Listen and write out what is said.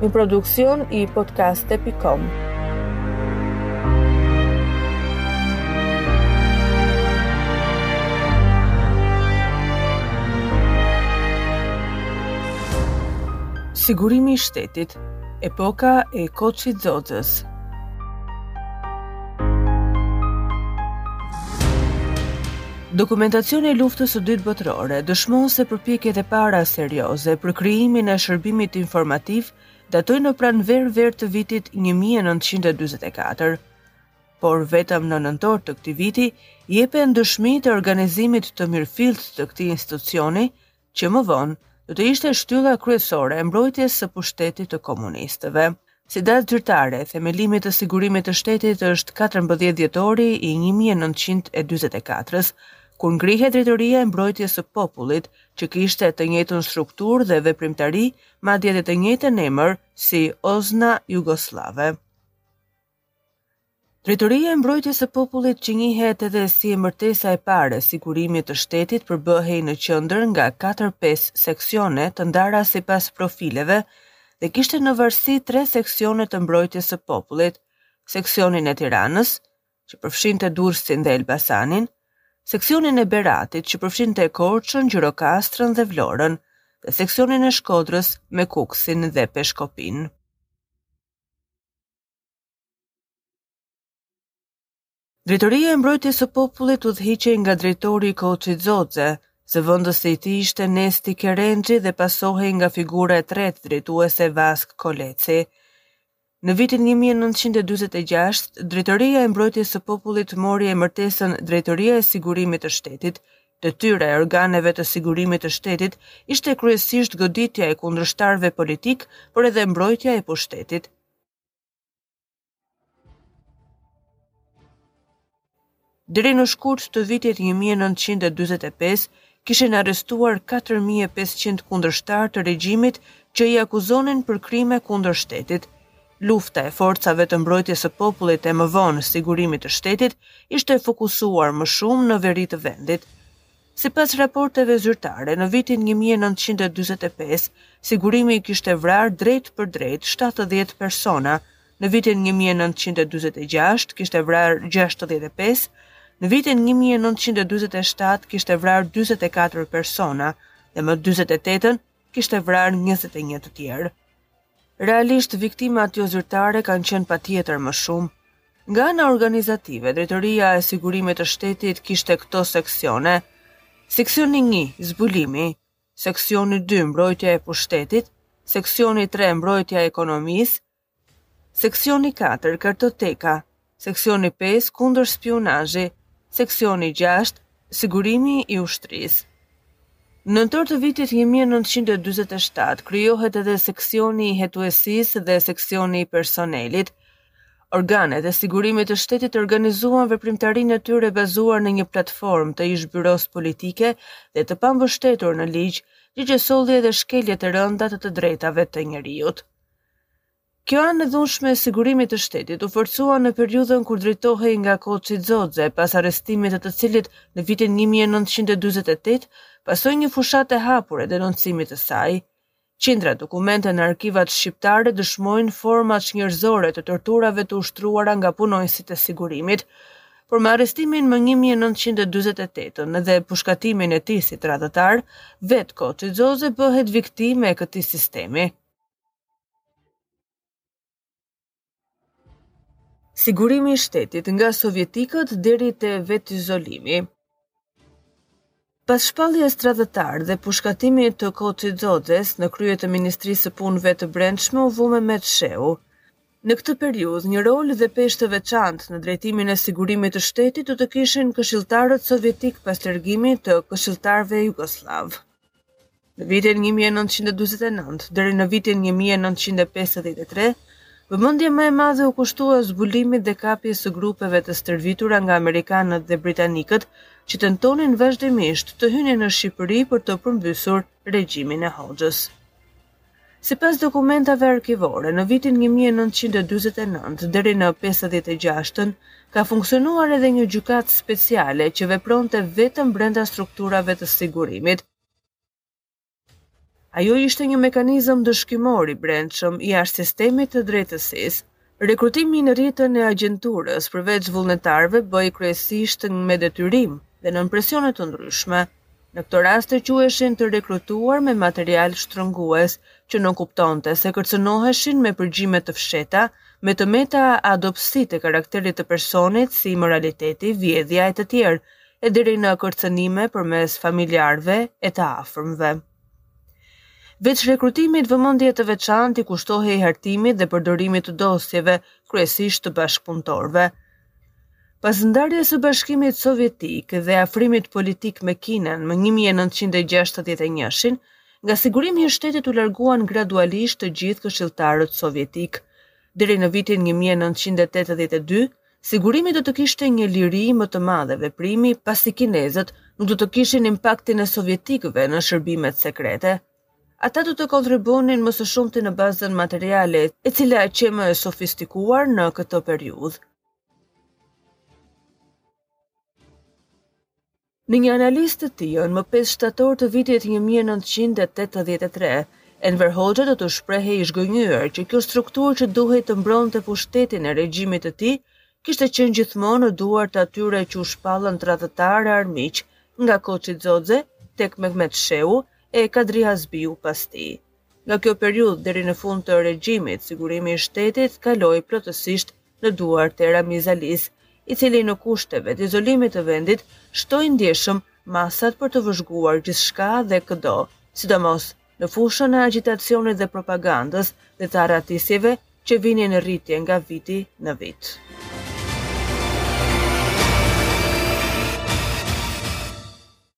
Një produksion i podcaste.com Sigurimi i shtetit, epoka e Koçi Xoxes. Dokumentacioni i Luftës së Dytë Botërore dëshmon se përpjekjet e para serioze për krijimin e shërbimit informativ datojnë në pranverë-verë të vitit 1944. Por vetëm në nëntor të këtij viti jepen dëshmi të organizimit të mirëfilltë të këtij institucioni që më vonë do të ishte shtylla kryesore e mbrojtjes së pushtetit të komunistëve. Si datë zyrtare e themelimit të sigurimit të shtetit është 14 dhjetori i 1944-s, kur ngrihet drejtoria e mbrojtjes së popullit, që kishte të njëjtën strukturë dhe veprimtari, madje edhe të njëjtën emër si Ozna Jugosllave. Drejtoria e Mbrojtjes së Popullit që njihet edhe si emërtesa e parë e Sigurimit të Shtetit përbëhej në qendër nga 4-5 seksione të ndara sipas profileve dhe kishte në varësi tre seksione të Mbrojtjes së Popullit, seksionin e Tiranës, që përfshinte Durrësin dhe Elbasanin, seksionin e Beratit që përfshinte Korçën, Gjirokastrën dhe Vlorën dhe seksionin e Shkodrës me Kukësin dhe Peshkopinë. Drejtoria e Mbrojtjes së Popullit udhëhiqej nga drejtori Koçi Xoxe, zëvendësi i tij ishte Nesti Kerenxhi dhe pasohej nga figura e tretë drejtuese Vaskë Koleci. Në vitin 1946, Drejtoria e Mbrojtjes së Popullit mori emërtesën Drejtoria e Sigurimit të Shtetit. Detyra e organeve të sigurimit të shtetit ishte kryesisht goditja e kundërshtarëve politikë, por edhe mbrojtja e pushtetit. Deri në shkurt të vitit 1945, kishin arrestuar 4.500 kundërshtarë të regjimit që i akuzonin për krime kundër shtetit. Lufta e forcave të mbrojtjes së popullit e më vonë sigurimit të shtetit ishte fokusuar më shumë në veri të vendit. Sipas raporteve zyrtare, në vitin një mijë e nëntëqind e dyzet e pesë, sigurimi kishte vrarë drejtpërdrejt shtatëdhjetë persona, në vitin një mijë e nëntëqind e dyzet e gjashtë kishte vrarë gjashtëdhjetë e pesë, në vitin një mijë e nëntëqind e dyzet e shtatë kishte vrarë dyzet e katër persona dhe më dyzet e tetën kishte vrarë njëzet e një të tjerë. Realisht, viktimat jozyrtare kanë qenë patjetër më shumë. Nga ana organizative, drejtoria e sigurimit të shtetit kishte këto seksione. Seksioni 1, zbulimi, seksioni 2, mbrojtja e pushtetit, seksioni 3, mbrojtja e ekonomisë, Seksioni katër, Kartoteka, Seksioni pesë, Kundërspiunazhi, Seksioni gjashtë, Sigurimi i ushtrisë. Në nëntor të vitit një mijë e nëntëqind e dyzet e shtatë krijohet edhe Seksioni i hetuesisë dhe Seksioni i personelit. Organet e sigurimit të shtetit organizuan veprimtarinë e tyre bazuar në një platformë të ish-byrosë politike dhe të pambështetur në ligj, gjë që solli edhe shkelje të rënda të të drejtave të njeriut. Kjo anë e dhunshme e sigurimit të shtetit u forcua në periudhën kur drejtohej nga Koci Xoxe, pas arrestimit të cilit në vitin 1948, pasoi një fushatë e hapur e denoncimit të saj. Qindra dokumente në arkivat shqiptare dëshmojnë format çnjerëzore të torturave të ushtruara nga punonjësit e sigurimit. Por me arrestimin më 1948 dhe pushkatimin e tij si tradhëtar, vetë Koçi Xoxe bëhet viktimë e këtij sistemi. Sigurimi i shtetit nga sovjetikët deri te vetizolimi. Pas shpalljes tradhëtar dhe pushkatimit të Koçi Xoxes në krye të Ministrisë së Punëve të Brendshme u vu Mehmet Shehu. Në këtë periudhë, një rol dhe peshë të veçantë në drejtimin e sigurimit të shtetit do të kishin këshilltarët sovjetikë pas largimit të këshilltarëve jugosllavë. Në vitin 1949 deri në vitin 1953, vëmendje më e madhe iu kushtua zbulimit dhe kapjes së grupeve të stërvitura nga amerikanët dhe britanikët që tentonin vazhdimisht të hynin në Shqipëri për të përmbysur regjimin e Hoxhës. Sipas dokumentave arkivore, në vitin 1949 deri në 56-ën, ka funksionuar edhe një gjykatë speciale që vepronte vetëm brenda strukturave të sigurimit, Ajo ishte një mekanizëm ndëshkimor i brendshëm jashtë sistemit të drejtësisë. Rekrutimi në rrjetën e agjenturës, përveç vullnetarëve, bëhej kryesisht me detyrim dhe nën presione të ndryshme. Në këto raste quheshin të rekrutuar me material shtrëngues, që nënkuptonte se kërcënoheshin me përgjime të fshehta, me të meta a dobësi të karakterit të personit si moraliteti, vjedhja e të tjera, e deri në kërcënime përmes familjarëve e të afërmve. Veç rekrutimit, vëmendje të veçantë i kushtohej hartimit dhe përdorimit të dosjeve, kryesisht të bashkëpunëtorëve. Pas ndarjes së Bashkimit Sovjetik dhe afrimit politik me Kinën më 1961-shin, nga sigurimi i shtetit u larguan gradualisht të gjithë këshilltarët sovjetikë. Deri në vitin 1982, Sigurimi do të kishte një liri më të madhe veprimi pasi kinezët nuk do të kishin impaktin e sovjetikëve në shërbimet sekrete. Ata do të kontribuonin më së shumti në bazën materiale, e cila qe më e sofistikuar në këtë periudhë. Në një analizë të tij, më pesë shtator të vitit një mijë e nëntëqind e tetëdhjetë e tre, Enver Hoxha do të shprehej i zhgënjyer që kjo strukturë që duhej të mbronte pushtetin e regjimit të tij kishte qenë gjithmonë në duar të atyre që u shpallën tradhëtarë e armiq nga Koçi Xoxe tek Mehmet Shehu e Kadri Hazbiu pas tij. Nga kjo periudhë deri në fund të regjimit, sigurimi i shtetit kaloi plotësisht në duart e Ramiz Alisë, i cili në kushte të vetizolimit të vendit shtoi ndjeshëm masat për të vëzhguar gjithçka dhe këdo, sidomos në fushën e agjitacionit dhe propagandës dhe të arratisjeve që vinin në rritje nga viti në vit.